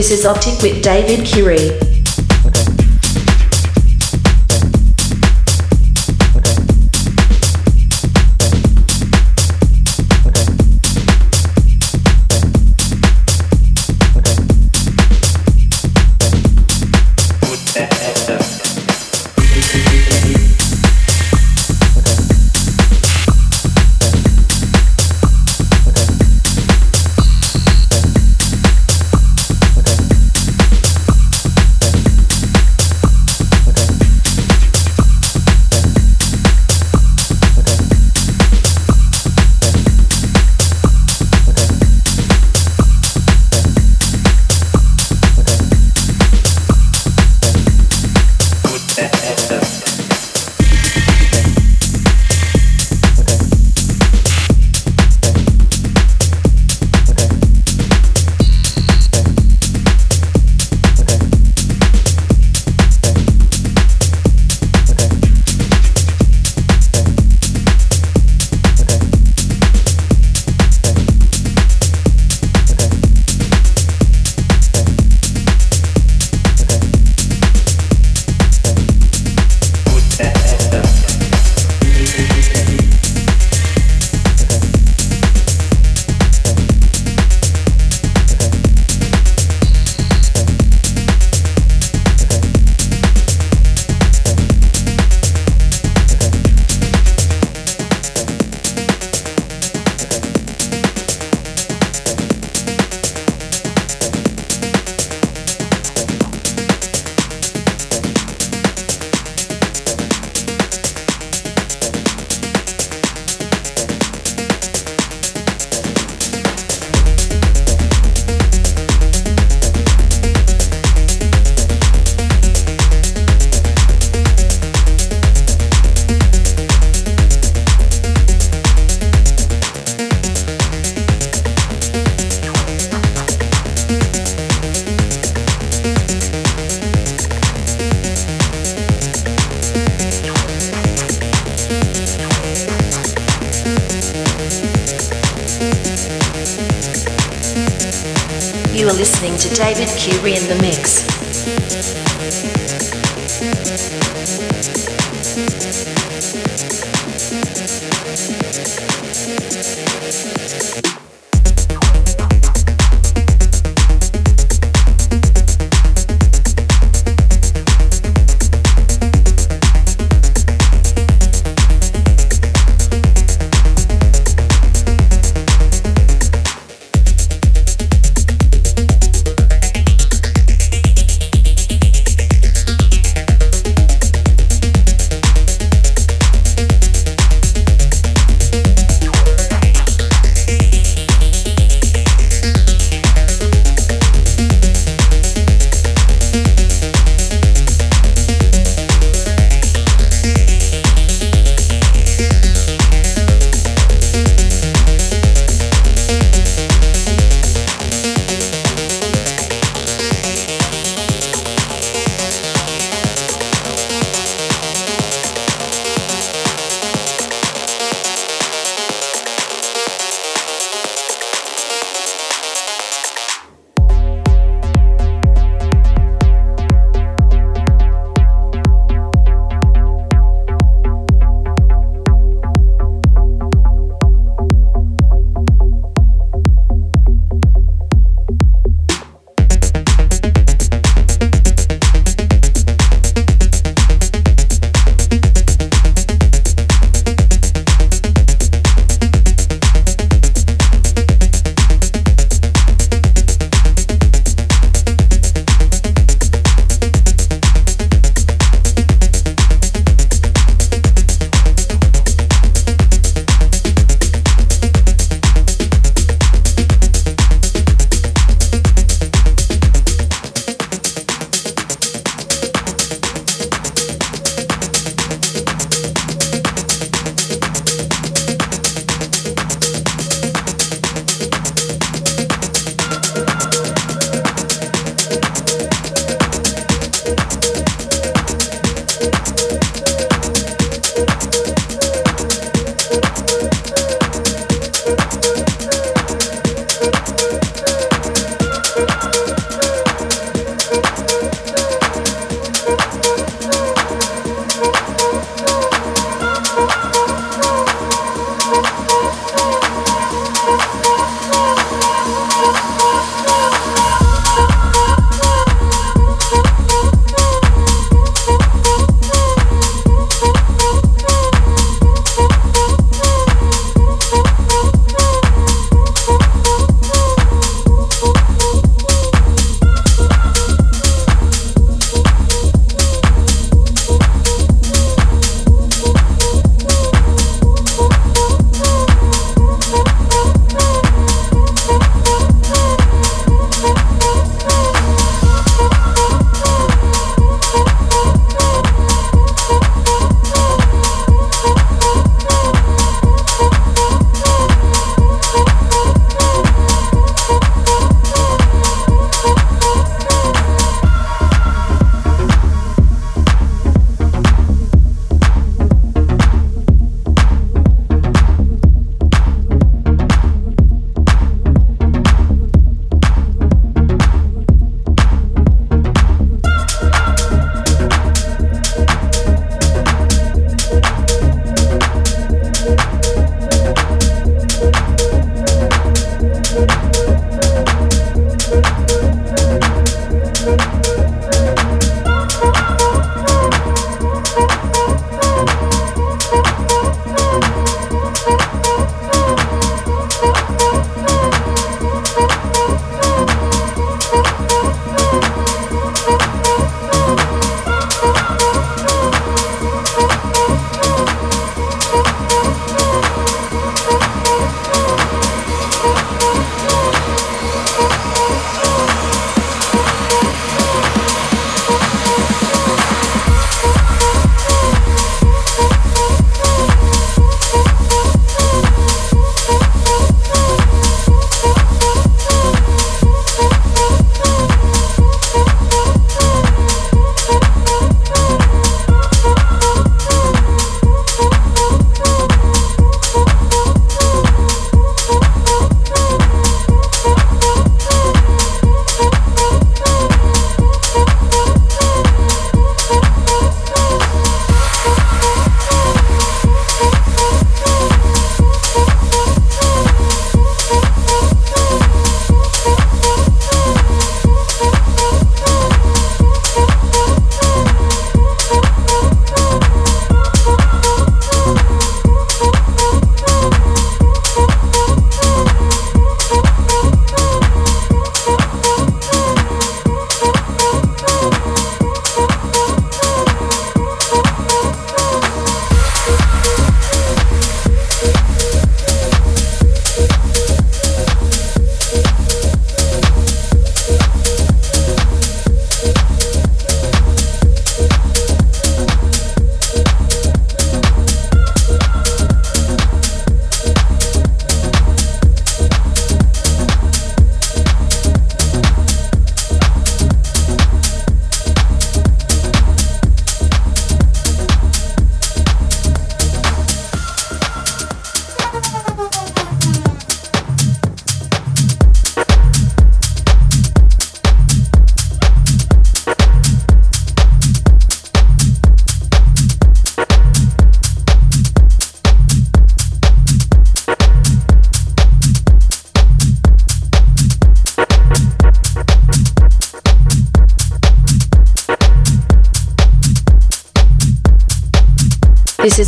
This is Optic with David Curie.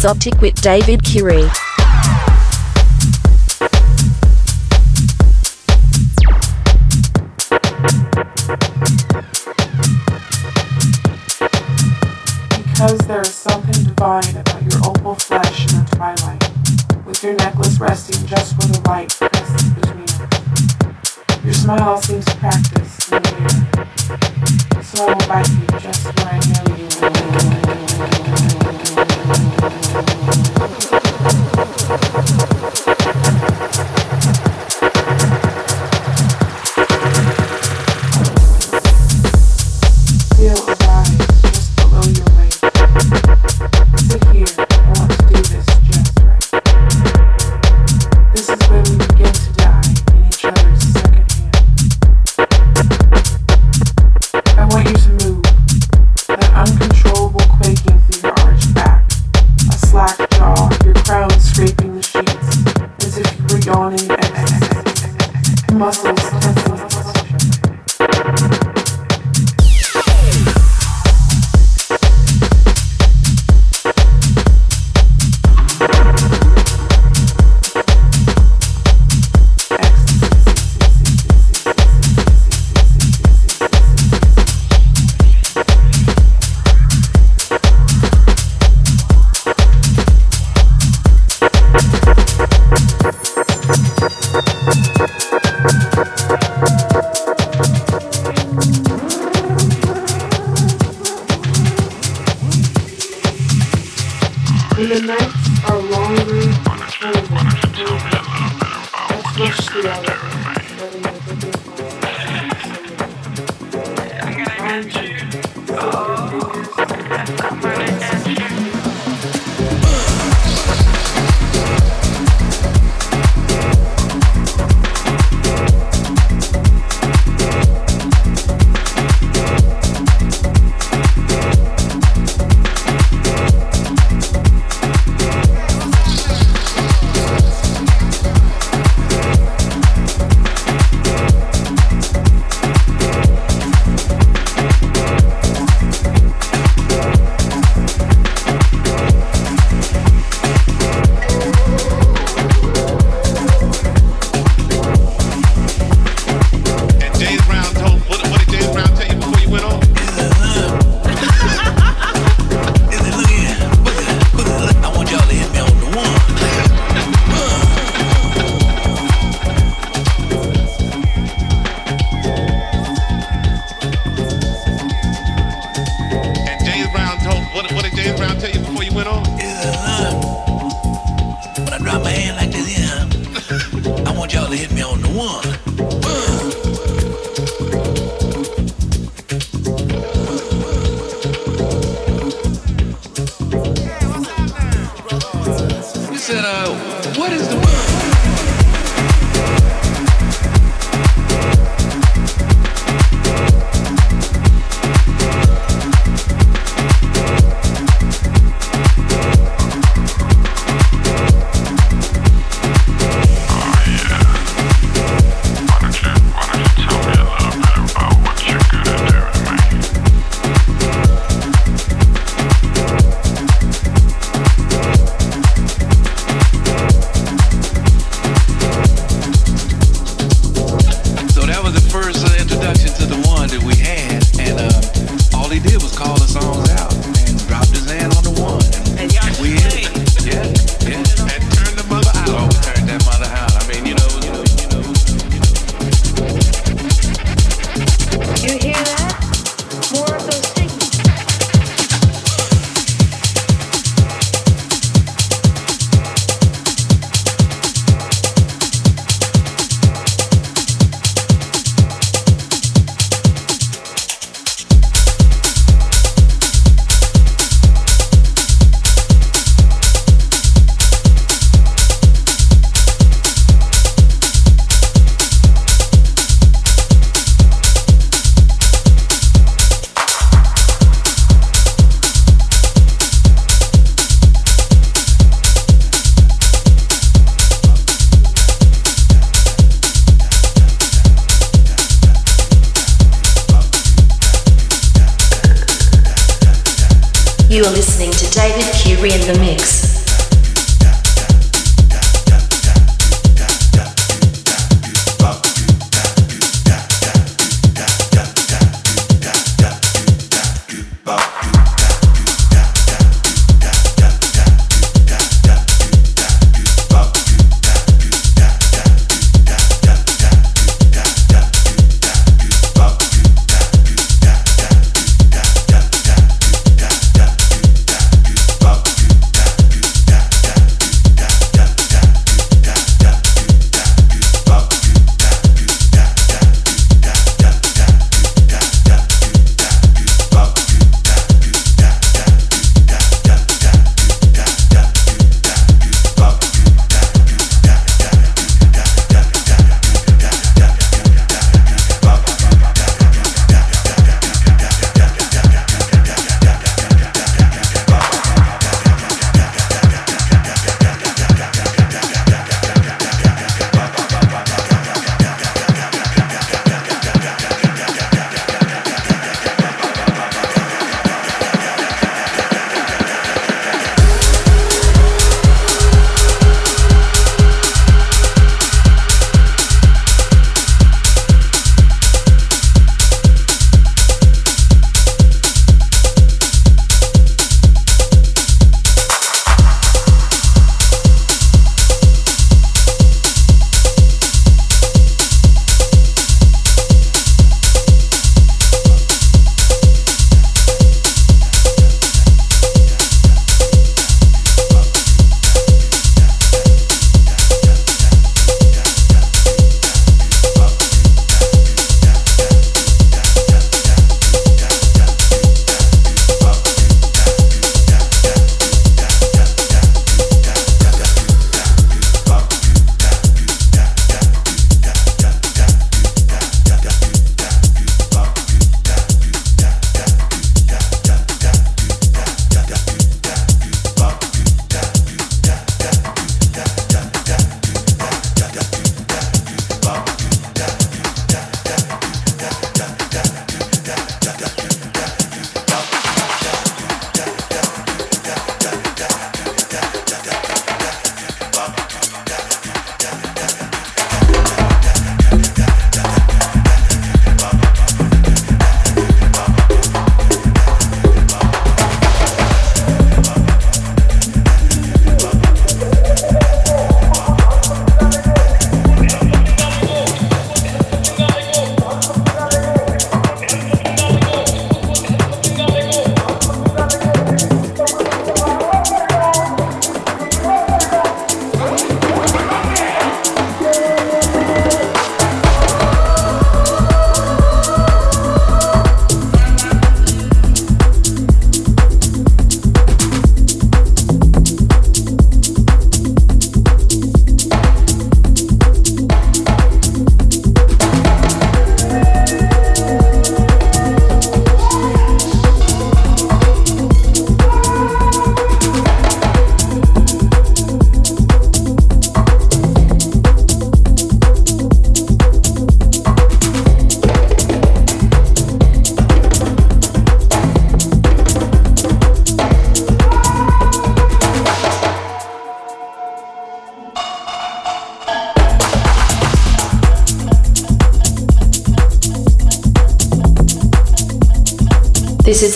Is Optic with David Curie. Because there is something divine about your opal flesh in the twilight, with your necklace resting just where the light presses between it. Your smile seems practiced in the air, so I will bite you just where I know You are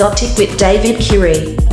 Optic with David Curie.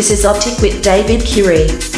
This is Optic with David Curie.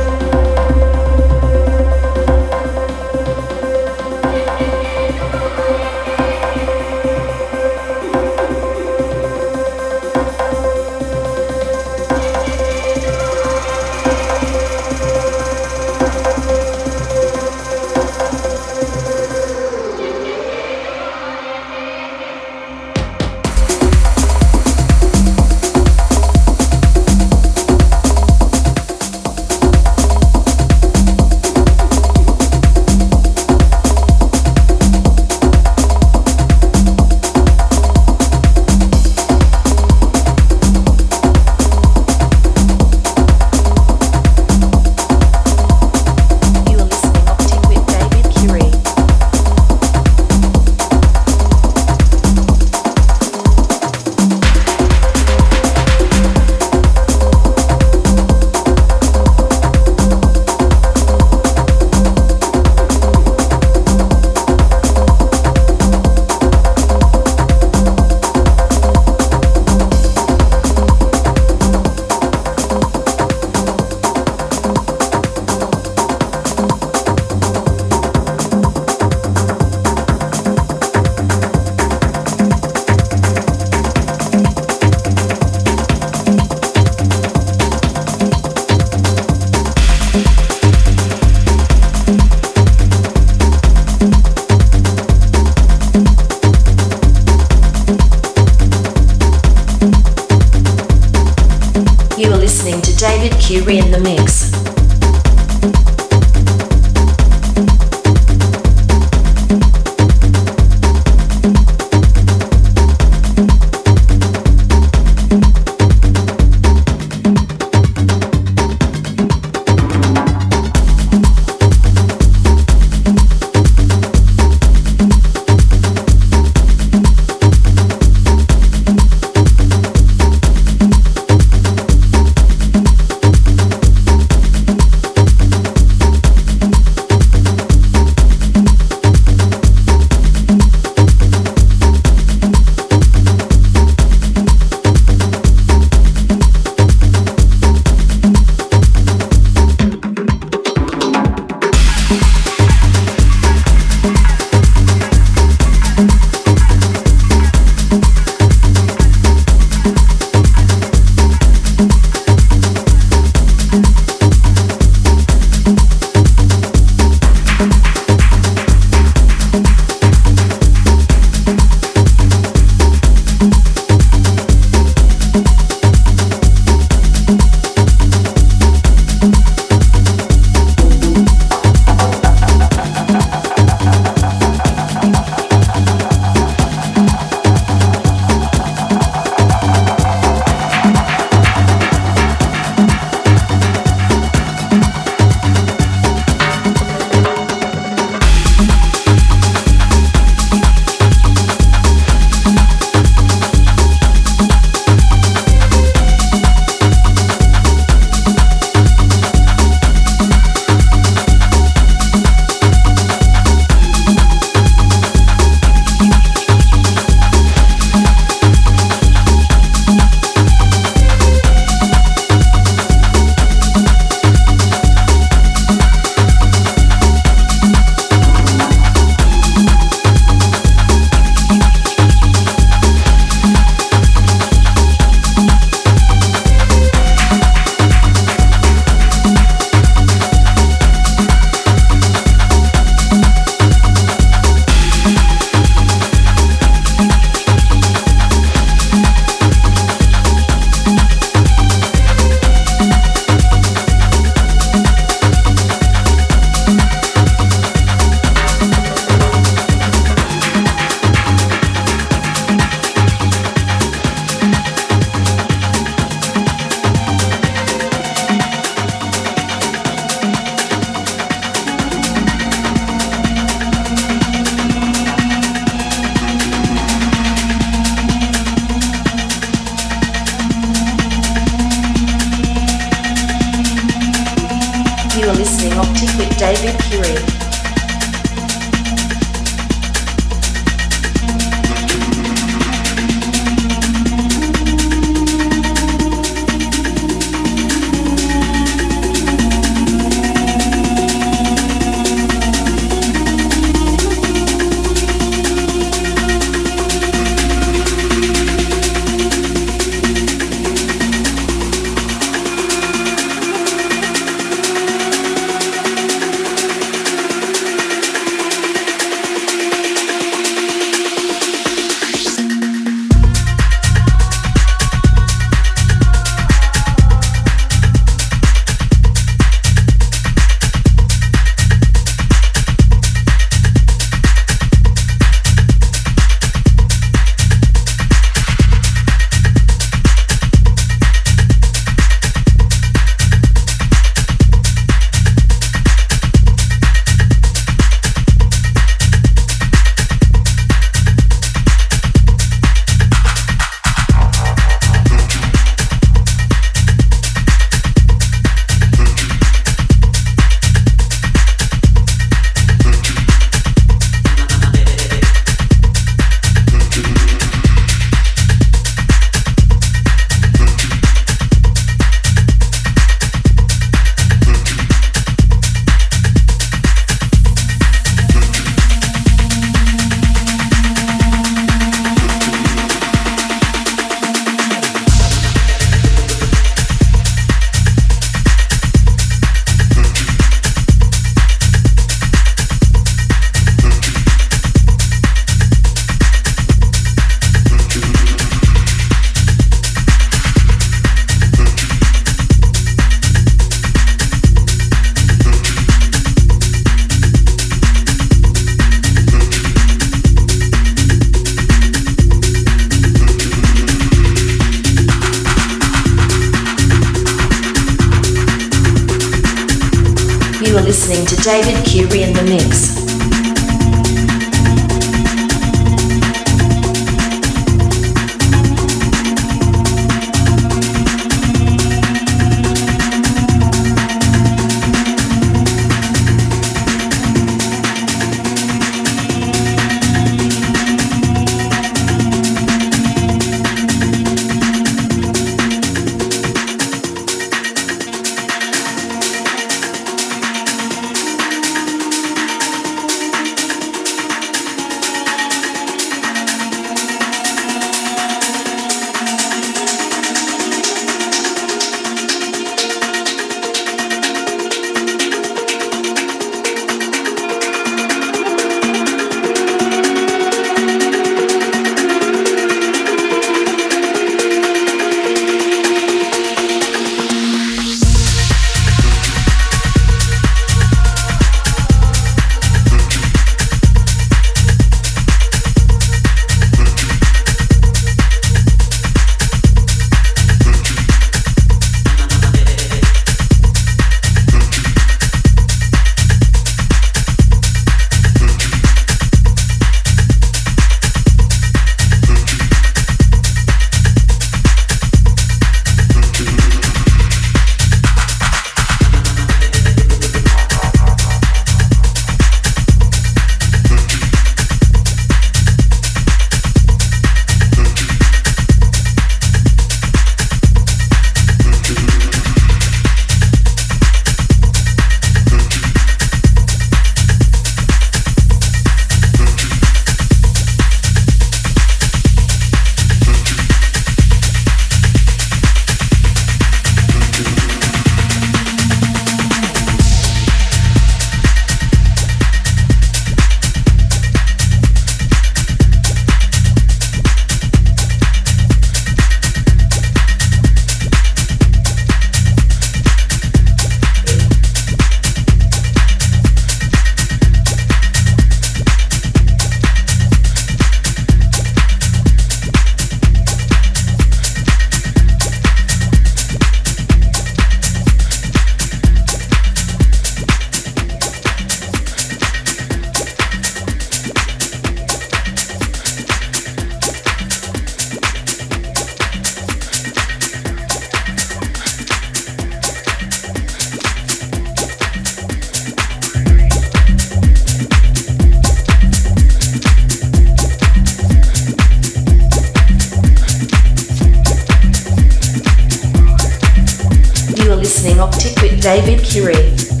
listening Optic with David Curie.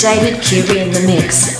David Curie in the mix.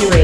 Are